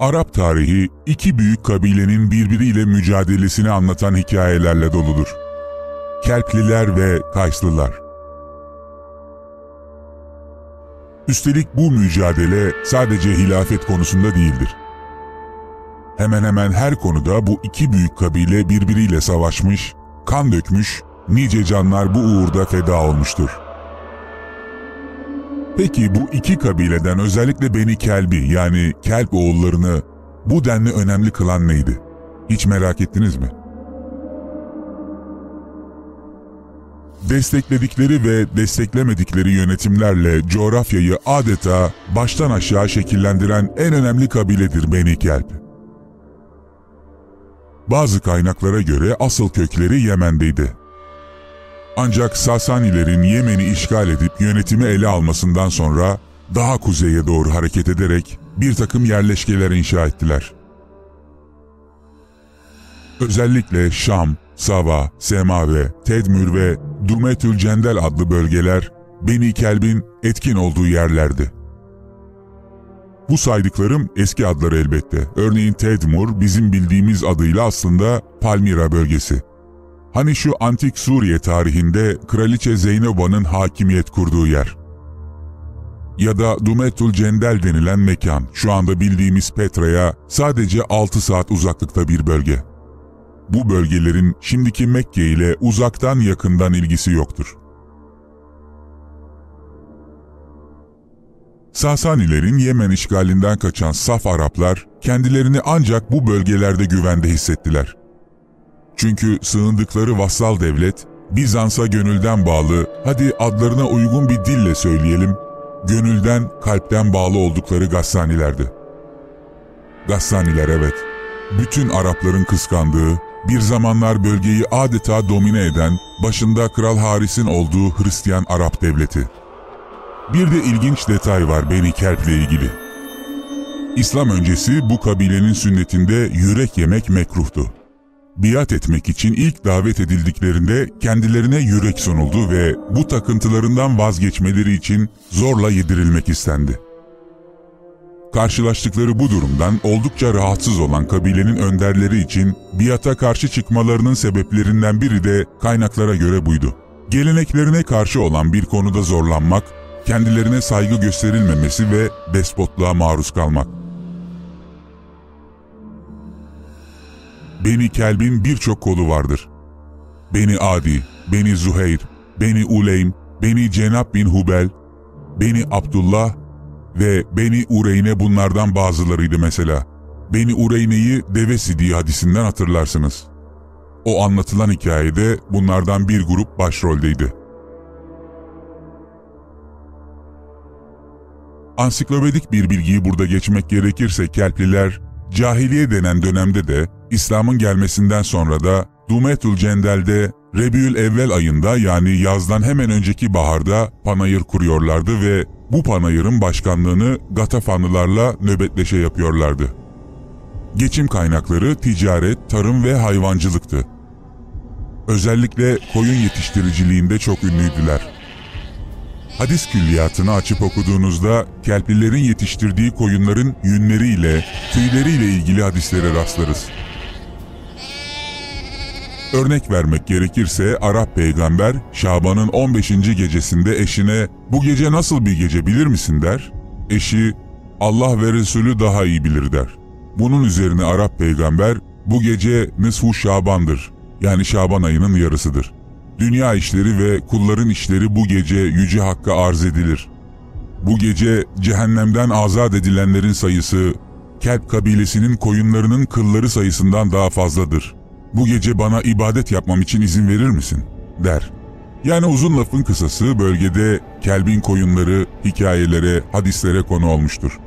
Arap tarihi iki büyük kabilenin birbiriyle mücadelesini anlatan hikayelerle doludur. Kelpliler ve Kayslılar. Üstelik bu mücadele sadece hilafet konusunda değildir. Hemen hemen her konuda bu iki büyük kabile birbiriyle savaşmış, kan dökmüş, nice canlar bu uğurda feda olmuştur. Peki bu iki kabileden özellikle Beni Kelbi yani Kelp oğullarını bu denli önemli kılan neydi? Hiç merak ettiniz mi? Destekledikleri ve desteklemedikleri yönetimlerle coğrafyayı adeta baştan aşağı şekillendiren en önemli kabiledir Beni Kelp. Bazı kaynaklara göre asıl kökleri Yemen'deydi. Ancak Sasanilerin Yemen'i işgal edip yönetimi ele almasından sonra daha kuzeye doğru hareket ederek bir takım yerleşkeler inşa ettiler. Özellikle Şam, Sava, Semave, Tedmür ve Dumetül Cendel adlı bölgeler Beni Kelb'in etkin olduğu yerlerdi. Bu saydıklarım eski adları elbette. Örneğin Tedmur bizim bildiğimiz adıyla aslında Palmira bölgesi. Hani şu antik Suriye tarihinde Kraliçe Zeynep'a'nın hakimiyet kurduğu yer. Ya da Dumetul Cendel denilen mekan, şu anda bildiğimiz Petra'ya sadece 6 saat uzaklıkta bir bölge. Bu bölgelerin şimdiki Mekke ile uzaktan yakından ilgisi yoktur. Sasanilerin Yemen işgalinden kaçan saf Araplar kendilerini ancak bu bölgelerde güvende hissettiler. Çünkü sığındıkları vassal devlet, Bizans'a gönülden bağlı, hadi adlarına uygun bir dille söyleyelim, gönülden, kalpten bağlı oldukları Gassanilerdi. Gassaniler evet, bütün Arapların kıskandığı, bir zamanlar bölgeyi adeta domine eden, başında Kral Haris'in olduğu Hristiyan Arap devleti. Bir de ilginç detay var Beni Kelp'le ilgili. İslam öncesi bu kabilenin sünnetinde yürek yemek mekruhtu biat etmek için ilk davet edildiklerinde kendilerine yürek sunuldu ve bu takıntılarından vazgeçmeleri için zorla yedirilmek istendi. Karşılaştıkları bu durumdan oldukça rahatsız olan kabilenin önderleri için biata karşı çıkmalarının sebeplerinden biri de kaynaklara göre buydu. Geleneklerine karşı olan bir konuda zorlanmak, kendilerine saygı gösterilmemesi ve despotluğa maruz kalmak. Beni Kelb'in birçok kolu vardır. Beni Adi, Beni Zuheyr, Beni Uleym, Beni Cenab bin Hubel, Beni Abdullah, ve Beni Ureyne bunlardan bazılarıydı mesela. Beni Ureyne'yi deve sidiği hadisinden hatırlarsınız. O anlatılan hikayede bunlardan bir grup başroldeydi. Ansiklopedik bir bilgiyi burada geçmek gerekirse Kelpliler, cahiliye denen dönemde de İslam'ın gelmesinden sonra da Dumetul Cendel'de Rebiül Evvel ayında yani yazdan hemen önceki baharda panayır kuruyorlardı ve bu panayırın başkanlığını Gatafanlılarla nöbetleşe yapıyorlardı. Geçim kaynakları ticaret, tarım ve hayvancılıktı. Özellikle koyun yetiştiriciliğinde çok ünlüydüler. Hadis külliyatını açıp okuduğunuzda Kelplilerin yetiştirdiği koyunların yünleriyle, tüyleriyle ilgili hadislere rastlarız. Örnek vermek gerekirse Arap peygamber Şaban'ın 15. gecesinde eşine bu gece nasıl bir gece bilir misin der. Eşi Allah ve Resulü daha iyi bilir der. Bunun üzerine Arap peygamber bu gece Nısfu Şaban'dır yani Şaban ayının yarısıdır. Dünya işleri ve kulların işleri bu gece yüce hakka arz edilir. Bu gece cehennemden azat edilenlerin sayısı Kelp kabilesinin koyunlarının kılları sayısından daha fazladır. Bu gece bana ibadet yapmam için izin verir misin? der. Yani uzun lafın kısası bölgede kelbin koyunları hikayelere, hadislere konu olmuştur.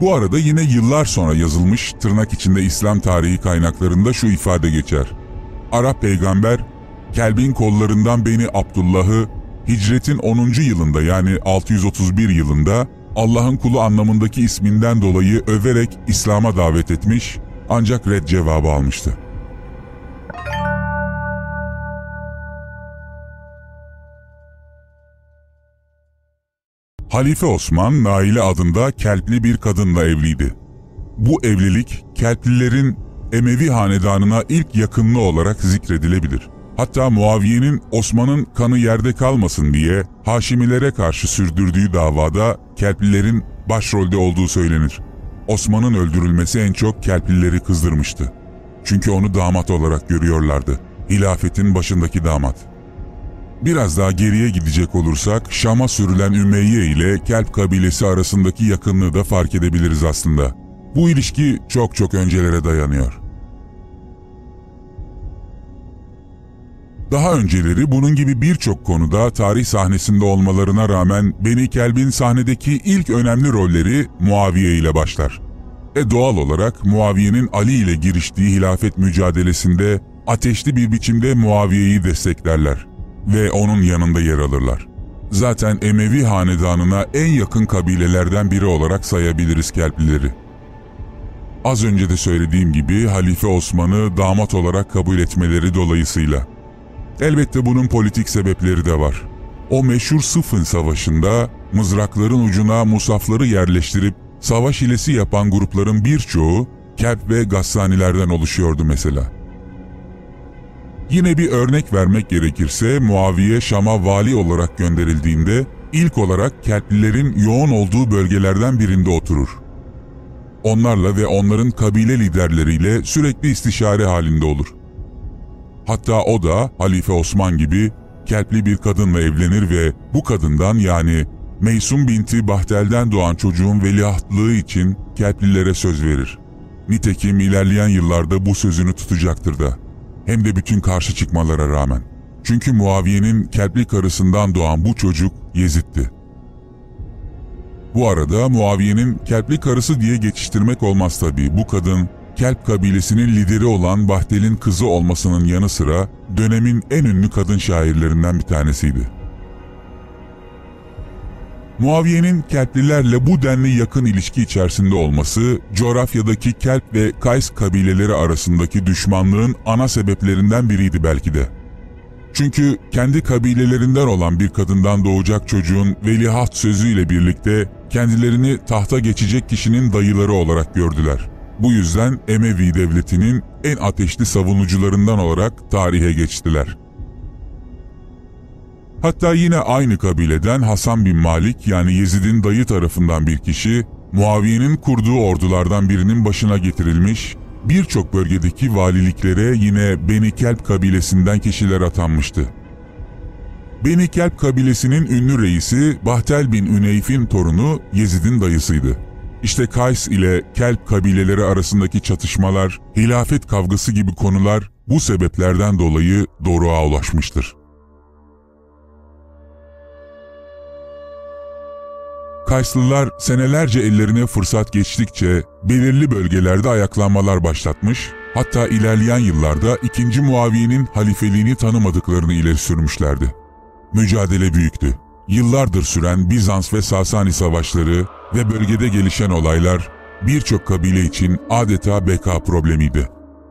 Bu arada yine yıllar sonra yazılmış tırnak içinde İslam tarihi kaynaklarında şu ifade geçer. Arap peygamber, kelbin kollarından beni Abdullah'ı hicretin 10. yılında yani 631 yılında Allah'ın kulu anlamındaki isminden dolayı överek İslam'a davet etmiş ancak red cevabı almıştı. Halife Osman, Naile adında Kelpli bir kadınla evliydi. Bu evlilik, Kelplilerin Emevi hanedanına ilk yakınlığı olarak zikredilebilir. Hatta Muaviye'nin Osman'ın kanı yerde kalmasın diye Haşimilere karşı sürdürdüğü davada Kelplilerin başrolde olduğu söylenir. Osman'ın öldürülmesi en çok Kelplileri kızdırmıştı. Çünkü onu damat olarak görüyorlardı. Hilafetin başındaki damat. Biraz daha geriye gidecek olursak Şam'a sürülen Ümeyye ile Kelp kabilesi arasındaki yakınlığı da fark edebiliriz aslında. Bu ilişki çok çok öncelere dayanıyor. Daha önceleri bunun gibi birçok konuda tarih sahnesinde olmalarına rağmen Beni Kelb'in sahnedeki ilk önemli rolleri Muaviye ile başlar. E doğal olarak Muaviye'nin Ali ile giriştiği hilafet mücadelesinde ateşli bir biçimde Muaviye'yi desteklerler ve onun yanında yer alırlar. Zaten Emevi hanedanına en yakın kabilelerden biri olarak sayabiliriz Kelplileri. Az önce de söylediğim gibi Halife Osman'ı damat olarak kabul etmeleri dolayısıyla. Elbette bunun politik sebepleri de var. O meşhur Sıfın Savaşı'nda mızrakların ucuna musafları yerleştirip savaş hilesi yapan grupların birçoğu Kelp ve Gassanilerden oluşuyordu mesela. Yine bir örnek vermek gerekirse Muaviye Şam'a vali olarak gönderildiğinde ilk olarak Kelplilerin yoğun olduğu bölgelerden birinde oturur. Onlarla ve onların kabile liderleriyle sürekli istişare halinde olur. Hatta o da Halife Osman gibi Kelpli bir kadınla evlenir ve bu kadından yani Meysum binti Bahtel'den doğan çocuğun veliahtlığı için Kelplilere söz verir. Nitekim ilerleyen yıllarda bu sözünü tutacaktır da. Hem de bütün karşı çıkmalara rağmen. Çünkü Muaviye'nin Kelpli karısından doğan bu çocuk Yezid'ti. Bu arada Muaviye'nin Kelpli karısı diye geçiştirmek olmaz tabii. Bu kadın Kelp kabilesinin lideri olan Bahtel'in kızı olmasının yanı sıra dönemin en ünlü kadın şairlerinden bir tanesiydi. Muaviye'nin Kelplilerle bu denli yakın ilişki içerisinde olması, coğrafyadaki Kelp ve Kays kabileleri arasındaki düşmanlığın ana sebeplerinden biriydi belki de. Çünkü kendi kabilelerinden olan bir kadından doğacak çocuğun veliaht sözüyle birlikte kendilerini tahta geçecek kişinin dayıları olarak gördüler. Bu yüzden Emevi devletinin en ateşli savunucularından olarak tarihe geçtiler. Hatta yine aynı kabileden Hasan bin Malik yani Yezid'in dayı tarafından bir kişi, Muaviye'nin kurduğu ordulardan birinin başına getirilmiş, birçok bölgedeki valiliklere yine Beni Kelp kabilesinden kişiler atanmıştı. Beni Kelp kabilesinin ünlü reisi Bahtel bin Üneyf'in torunu Yezid'in dayısıydı. İşte Kays ile Kelp kabileleri arasındaki çatışmalar, hilafet kavgası gibi konular bu sebeplerden dolayı Doruk'a ulaşmıştır. Kayslılar senelerce ellerine fırsat geçtikçe belirli bölgelerde ayaklanmalar başlatmış, hatta ilerleyen yıllarda 2. Muaviye'nin halifeliğini tanımadıklarını ileri sürmüşlerdi. Mücadele büyüktü. Yıllardır süren Bizans ve Sasani savaşları ve bölgede gelişen olaylar birçok kabile için adeta beka problemiydi.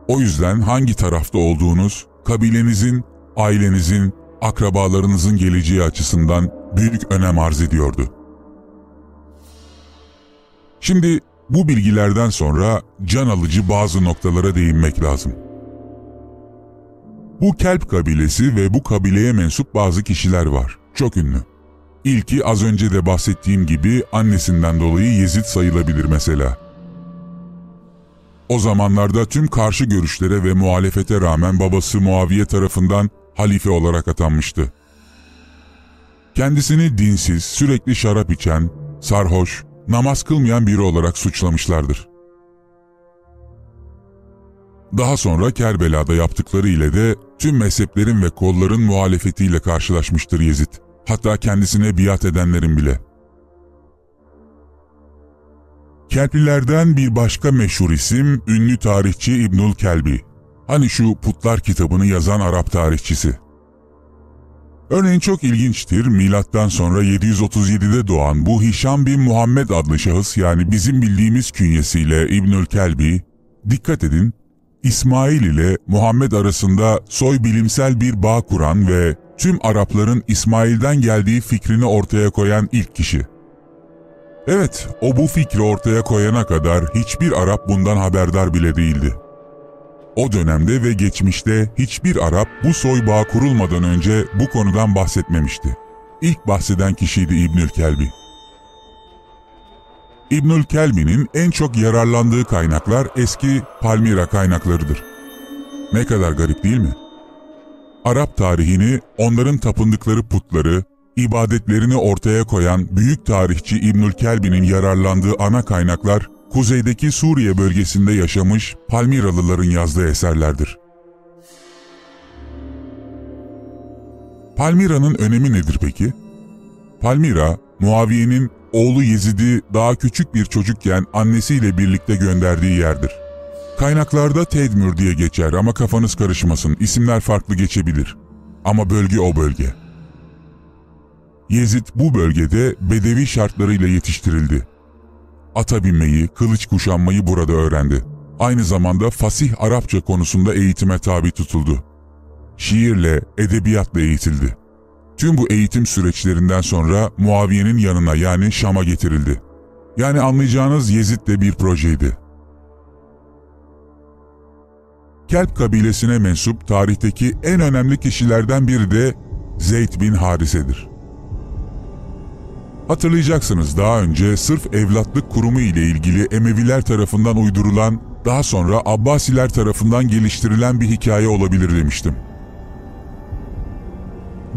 O yüzden hangi tarafta olduğunuz, kabilenizin, ailenizin, akrabalarınızın geleceği açısından büyük önem arz ediyordu. Şimdi bu bilgilerden sonra can alıcı bazı noktalara değinmek lazım. Bu Kelp kabilesi ve bu kabileye mensup bazı kişiler var. Çok ünlü. İlki az önce de bahsettiğim gibi annesinden dolayı Yezid sayılabilir mesela. O zamanlarda tüm karşı görüşlere ve muhalefete rağmen babası Muaviye tarafından halife olarak atanmıştı. Kendisini dinsiz, sürekli şarap içen, sarhoş, namaz kılmayan biri olarak suçlamışlardır. Daha sonra Kerbela'da yaptıkları ile de tüm mezheplerin ve kolların muhalefetiyle karşılaşmıştır Yezid. Hatta kendisine biat edenlerin bile. Kelplilerden bir başka meşhur isim ünlü tarihçi İbnül Kelbi. Hani şu Putlar kitabını yazan Arap tarihçisi. Örneğin çok ilginçtir, milattan sonra 737'de doğan bu Hişam bin Muhammed adlı şahıs yani bizim bildiğimiz künyesiyle İbnül Kelbi, dikkat edin, İsmail ile Muhammed arasında soy bilimsel bir bağ kuran ve tüm Arapların İsmail'den geldiği fikrini ortaya koyan ilk kişi. Evet, o bu fikri ortaya koyana kadar hiçbir Arap bundan haberdar bile değildi. O dönemde ve geçmişte hiçbir Arap bu soy bağ kurulmadan önce bu konudan bahsetmemişti. İlk bahseden kişiydi İbnül Kelbi. İbnül Kelbi'nin en çok yararlandığı kaynaklar eski Palmira kaynaklarıdır. Ne kadar garip değil mi? Arap tarihini, onların tapındıkları putları, ibadetlerini ortaya koyan büyük tarihçi İbnül Kelbi'nin yararlandığı ana kaynaklar kuzeydeki Suriye bölgesinde yaşamış Palmiralıların yazdığı eserlerdir. Palmira'nın önemi nedir peki? Palmira, Muaviye'nin oğlu Yezid'i daha küçük bir çocukken annesiyle birlikte gönderdiği yerdir. Kaynaklarda Tedmür diye geçer ama kafanız karışmasın, isimler farklı geçebilir. Ama bölge o bölge. Yezid bu bölgede bedevi şartlarıyla yetiştirildi. Ata binmeyi, kılıç kuşanmayı burada öğrendi. Aynı zamanda fasih Arapça konusunda eğitime tabi tutuldu. Şiirle, edebiyatla eğitildi. Tüm bu eğitim süreçlerinden sonra Muaviye'nin yanına yani Şam'a getirildi. Yani anlayacağınız Yezid de bir projeydi. Kelp kabilesine mensup tarihteki en önemli kişilerden biri de Zeyd bin Harise'dir. Hatırlayacaksınız daha önce sırf evlatlık kurumu ile ilgili Emeviler tarafından uydurulan, daha sonra Abbasiler tarafından geliştirilen bir hikaye olabilir demiştim.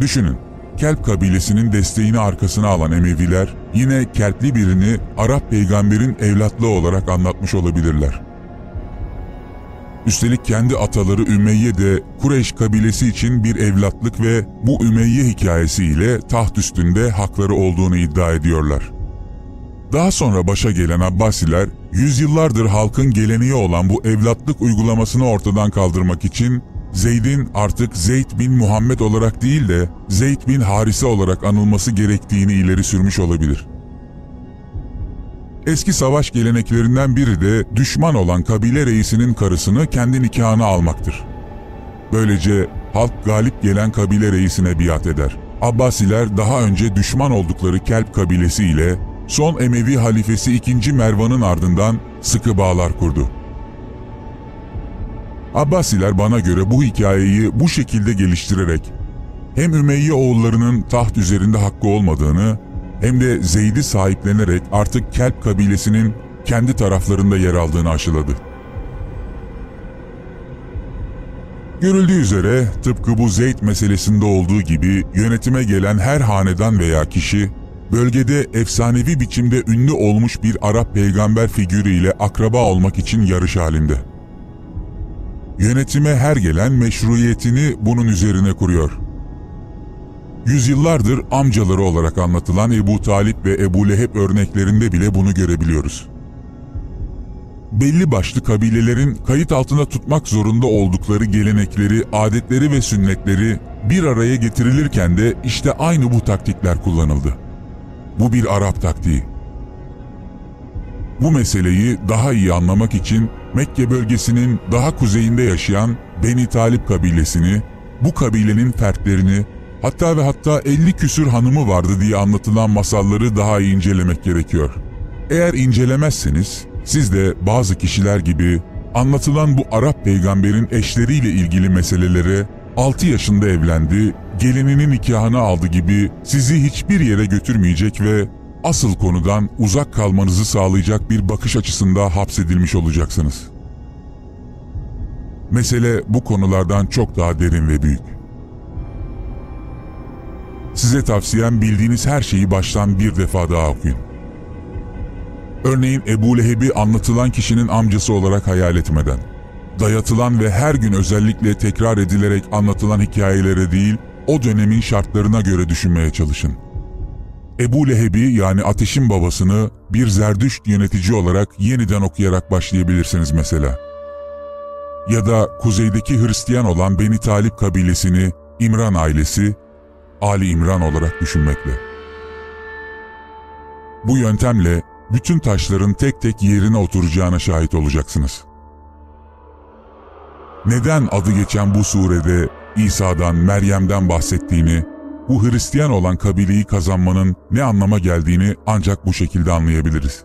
Düşünün, Kelp kabilesinin desteğini arkasına alan Emeviler, yine Kelpli birini Arap peygamberin evlatlığı olarak anlatmış olabilirler. Üstelik kendi ataları Ümeyye de Kureyş kabilesi için bir evlatlık ve bu Ümeyye hikayesiyle taht üstünde hakları olduğunu iddia ediyorlar. Daha sonra başa gelen Abbasiler, yüzyıllardır halkın geleneği olan bu evlatlık uygulamasını ortadan kaldırmak için Zeyd'in artık Zeyd bin Muhammed olarak değil de Zeyd bin Harise olarak anılması gerektiğini ileri sürmüş olabilir. Eski savaş geleneklerinden biri de düşman olan kabile reisinin karısını kendi nikahına almaktır. Böylece halk galip gelen kabile reisine biat eder. Abbasiler daha önce düşman oldukları Kelp kabilesi ile son Emevi halifesi 2. Mervan'ın ardından sıkı bağlar kurdu. Abbasiler bana göre bu hikayeyi bu şekilde geliştirerek hem Ümeyye oğullarının taht üzerinde hakkı olmadığını hem de Zeyd'i sahiplenerek artık Kelp kabilesinin kendi taraflarında yer aldığını aşıladı. Görüldüğü üzere tıpkı bu Zeyd meselesinde olduğu gibi yönetime gelen her hanedan veya kişi bölgede efsanevi biçimde ünlü olmuş bir Arap peygamber figürüyle akraba olmak için yarış halinde. Yönetime her gelen meşruiyetini bunun üzerine kuruyor. Yüzyıllardır amcaları olarak anlatılan Ebu Talip ve Ebu Leheb örneklerinde bile bunu görebiliyoruz. Belli başlı kabilelerin kayıt altında tutmak zorunda oldukları gelenekleri, adetleri ve sünnetleri bir araya getirilirken de işte aynı bu taktikler kullanıldı. Bu bir Arap taktiği. Bu meseleyi daha iyi anlamak için Mekke bölgesinin daha kuzeyinde yaşayan Beni Talip kabilesini, bu kabilenin fertlerini, hatta ve hatta 50 küsür hanımı vardı diye anlatılan masalları daha iyi incelemek gerekiyor. Eğer incelemezseniz siz de bazı kişiler gibi anlatılan bu Arap peygamberin eşleriyle ilgili meselelere 6 yaşında evlendi, gelininin nikahını aldı gibi sizi hiçbir yere götürmeyecek ve asıl konudan uzak kalmanızı sağlayacak bir bakış açısında hapsedilmiş olacaksınız. Mesele bu konulardan çok daha derin ve büyük. Size tavsiyem bildiğiniz her şeyi baştan bir defa daha okuyun. Örneğin Ebu Leheb'i anlatılan kişinin amcası olarak hayal etmeden, dayatılan ve her gün özellikle tekrar edilerek anlatılan hikayelere değil, o dönemin şartlarına göre düşünmeye çalışın. Ebu Leheb'i yani ateşin babasını bir zerdüşt yönetici olarak yeniden okuyarak başlayabilirsiniz mesela. Ya da kuzeydeki Hristiyan olan Beni Talip kabilesini İmran ailesi, Ali İmran olarak düşünmekle. Bu yöntemle bütün taşların tek tek yerine oturacağına şahit olacaksınız. Neden adı geçen bu surede İsa'dan, Meryem'den bahsettiğini, bu Hristiyan olan kabileyi kazanmanın ne anlama geldiğini ancak bu şekilde anlayabiliriz.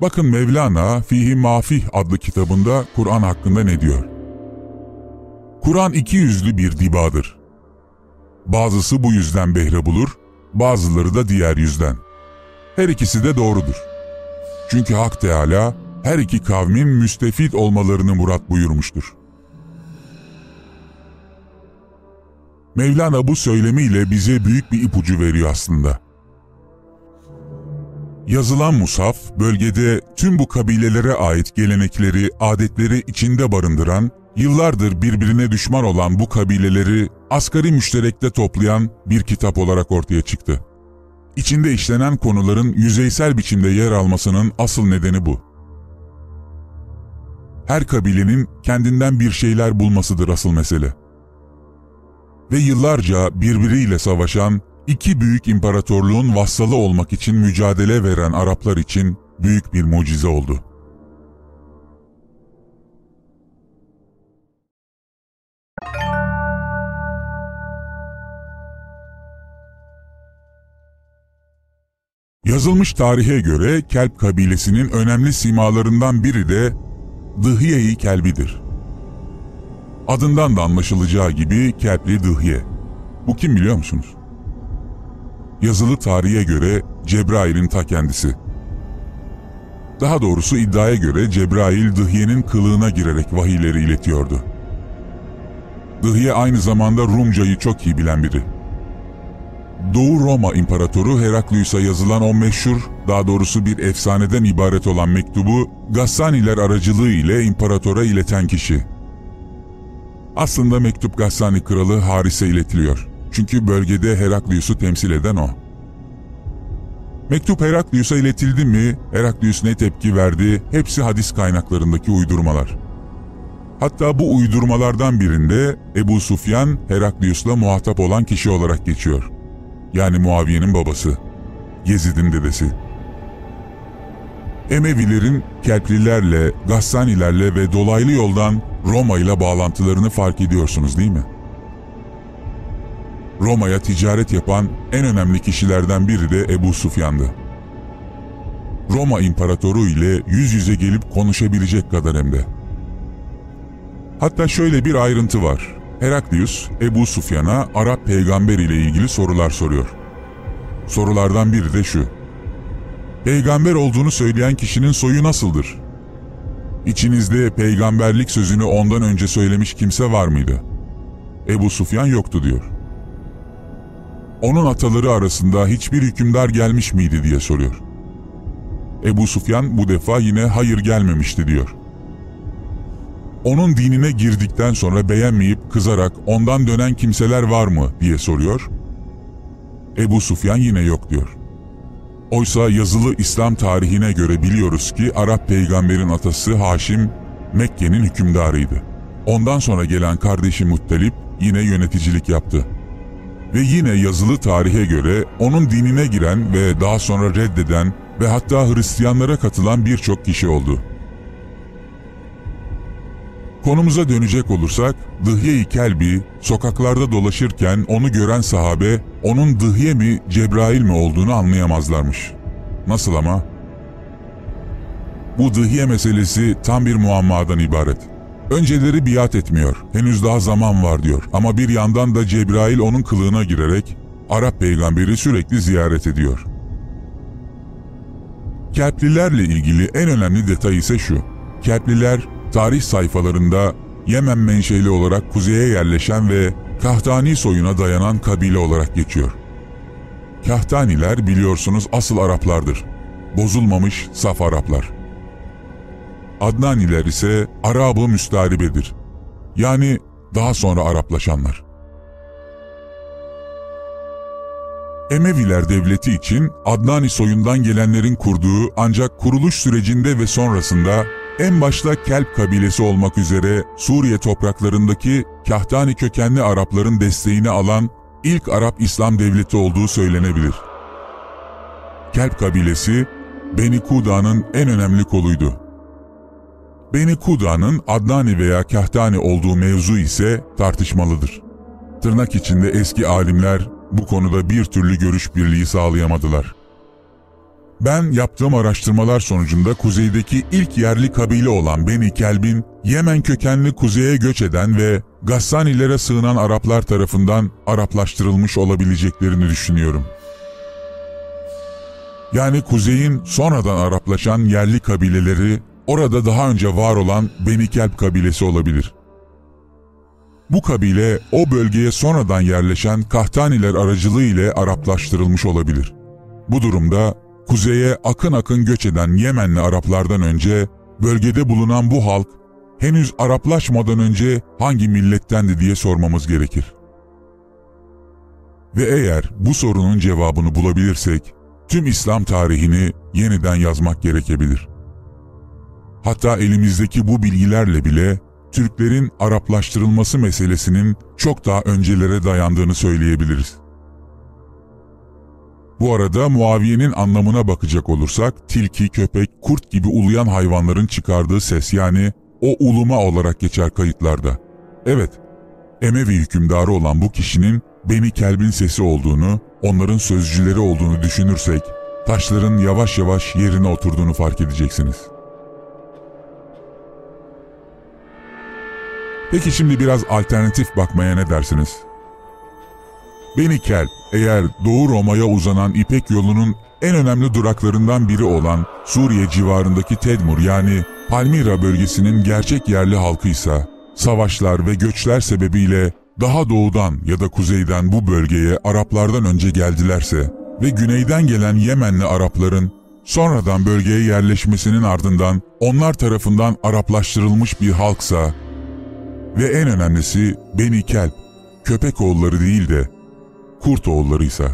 Bakın Mevlana Fihi Mafih adlı kitabında Kur'an hakkında ne diyor? Kur'an iki yüzlü bir dibadır. Bazısı bu yüzden behre bulur, bazıları da diğer yüzden. Her ikisi de doğrudur. Çünkü Hak Teala her iki kavmin müstefit olmalarını murat buyurmuştur. Mevlana bu söylemiyle bize büyük bir ipucu veriyor aslında. Yazılan musaf, bölgede tüm bu kabilelere ait gelenekleri, adetleri içinde barındıran, yıllardır birbirine düşman olan bu kabileleri asgari müşterekte toplayan bir kitap olarak ortaya çıktı. İçinde işlenen konuların yüzeysel biçimde yer almasının asıl nedeni bu. Her kabilenin kendinden bir şeyler bulmasıdır asıl mesele. Ve yıllarca birbiriyle savaşan iki büyük imparatorluğun vassalı olmak için mücadele veren Araplar için büyük bir mucize oldu. Yazılmış tarihe göre Kelp kabilesinin önemli simalarından biri de Dıhiye-i Kelbidir. Adından da anlaşılacağı gibi Kelpli Dıhiye. Bu kim biliyor musunuz? Yazılı tarihe göre Cebrail'in ta kendisi. Daha doğrusu iddiaya göre Cebrail Dıhiye'nin kılığına girerek vahiyleri iletiyordu. Dıhiye aynı zamanda Rumcayı çok iyi bilen biri. Doğu Roma İmparatoru Heraklius'a yazılan o meşhur, daha doğrusu bir efsaneden ibaret olan mektubu Gassaniler aracılığı ile imparatora ileten kişi. Aslında mektup Gassani kralı Haris'e iletiliyor. Çünkü bölgede Heraklius'u temsil eden o. Mektup Heraklius'a iletildi mi, Heraklius ne tepki verdi, hepsi hadis kaynaklarındaki uydurmalar. Hatta bu uydurmalardan birinde Ebu Sufyan, Heraklius'la muhatap olan kişi olarak geçiyor yani Muaviye'nin babası, Yezid'in dedesi. Emevilerin Kelplilerle, Gassanilerle ve dolaylı yoldan Roma ile bağlantılarını fark ediyorsunuz değil mi? Roma'ya ticaret yapan en önemli kişilerden biri de Ebu Sufyan'dı. Roma İmparatoru ile yüz yüze gelip konuşabilecek kadar hem de. Hatta şöyle bir ayrıntı var. Heraklius, Ebu Sufyan'a Arap peygamber ile ilgili sorular soruyor. Sorulardan biri de şu. Peygamber olduğunu söyleyen kişinin soyu nasıldır? İçinizde peygamberlik sözünü ondan önce söylemiş kimse var mıydı? Ebu Sufyan yoktu diyor. Onun ataları arasında hiçbir hükümdar gelmiş miydi diye soruyor. Ebu Sufyan bu defa yine hayır gelmemişti diyor. Onun dinine girdikten sonra beğenmeyip kızarak ondan dönen kimseler var mı diye soruyor. Ebu Sufyan yine yok diyor. Oysa yazılı İslam tarihine göre biliyoruz ki Arap peygamberin atası Haşim Mekke'nin hükümdarıydı. Ondan sonra gelen kardeşi Muttalip yine yöneticilik yaptı. Ve yine yazılı tarihe göre onun dinine giren ve daha sonra reddeden ve hatta Hristiyanlara katılan birçok kişi oldu. Konumuza dönecek olursak, Dıhye-i Kelbi sokaklarda dolaşırken onu gören sahabe, onun Dıhye mi Cebrail mi olduğunu anlayamazlarmış. Nasıl ama? Bu Dıhye meselesi tam bir muammadan ibaret. Önceleri biat etmiyor, henüz daha zaman var diyor ama bir yandan da Cebrail onun kılığına girerek Arap peygamberi sürekli ziyaret ediyor. Kelplilerle ilgili en önemli detay ise şu. Kelpliler tarih sayfalarında Yemen menşeli olarak kuzeye yerleşen ve Kahtani soyuna dayanan kabile olarak geçiyor. Kahtaniler biliyorsunuz asıl Araplardır. Bozulmamış saf Araplar. Adnaniler ise Arabı müstaribedir. Yani daha sonra Araplaşanlar. Emeviler devleti için Adnani soyundan gelenlerin kurduğu ancak kuruluş sürecinde ve sonrasında en başta Kelp kabilesi olmak üzere Suriye topraklarındaki Kahtani kökenli Arapların desteğini alan ilk Arap İslam devleti olduğu söylenebilir. Kelp kabilesi Beni Kuda'nın en önemli koluydu. Beni Kuda'nın Adnani veya Kahtani olduğu mevzu ise tartışmalıdır. Tırnak içinde eski alimler bu konuda bir türlü görüş birliği sağlayamadılar. Ben yaptığım araştırmalar sonucunda kuzeydeki ilk yerli kabile olan Beni Kelb'in Yemen kökenli kuzeye göç eden ve Gassanilere sığınan Araplar tarafından Araplaştırılmış olabileceklerini düşünüyorum. Yani kuzeyin sonradan Araplaşan yerli kabileleri orada daha önce var olan Beni Kelb kabilesi olabilir. Bu kabile o bölgeye sonradan yerleşen Kahtaniler aracılığı ile Araplaştırılmış olabilir. Bu durumda kuzeye akın akın göç eden Yemenli Araplardan önce bölgede bulunan bu halk henüz Araplaşmadan önce hangi millettendi diye sormamız gerekir. Ve eğer bu sorunun cevabını bulabilirsek tüm İslam tarihini yeniden yazmak gerekebilir. Hatta elimizdeki bu bilgilerle bile Türklerin Araplaştırılması meselesinin çok daha öncelere dayandığını söyleyebiliriz. Bu arada Muaviye'nin anlamına bakacak olursak tilki, köpek, kurt gibi uluyan hayvanların çıkardığı ses yani o uluma olarak geçer kayıtlarda. Evet, Emevi hükümdarı olan bu kişinin Beni Kelb'in sesi olduğunu, onların sözcüleri olduğunu düşünürsek, taşların yavaş yavaş yerine oturduğunu fark edeceksiniz. Peki şimdi biraz alternatif bakmaya ne dersiniz? Beni Kelp, eğer Doğu Roma'ya uzanan İpek yolunun en önemli duraklarından biri olan Suriye civarındaki Tedmur yani Palmira bölgesinin gerçek yerli halkıysa, savaşlar ve göçler sebebiyle daha doğudan ya da kuzeyden bu bölgeye Araplardan önce geldilerse ve güneyden gelen Yemenli Arapların sonradan bölgeye yerleşmesinin ardından onlar tarafından Araplaştırılmış bir halksa ve en önemlisi Beni Kelp, köpek oğulları değil de kurt oğullarıysa.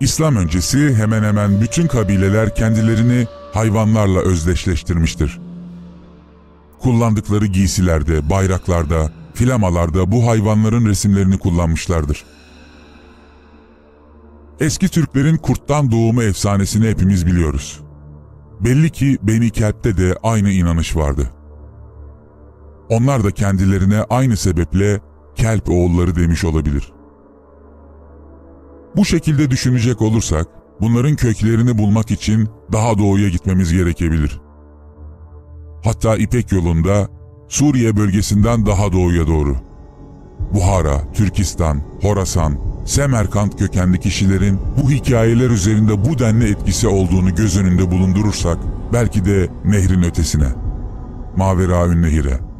İslam öncesi hemen hemen bütün kabileler kendilerini hayvanlarla özdeşleştirmiştir. Kullandıkları giysilerde, bayraklarda, flamalarda bu hayvanların resimlerini kullanmışlardır. Eski Türklerin kurttan doğumu efsanesini hepimiz biliyoruz. Belli ki Beni Kelp'te de aynı inanış vardı. Onlar da kendilerine aynı sebeple Kelp oğulları demiş olabilir. Bu şekilde düşünecek olursak, bunların köklerini bulmak için daha doğuya gitmemiz gerekebilir. Hatta İpek yolunda Suriye bölgesinden daha doğuya doğru. Buhara, Türkistan, Horasan, Semerkant kökenli kişilerin bu hikayeler üzerinde bu denli etkisi olduğunu göz önünde bulundurursak belki de nehrin ötesine. Maveraün Nehir'e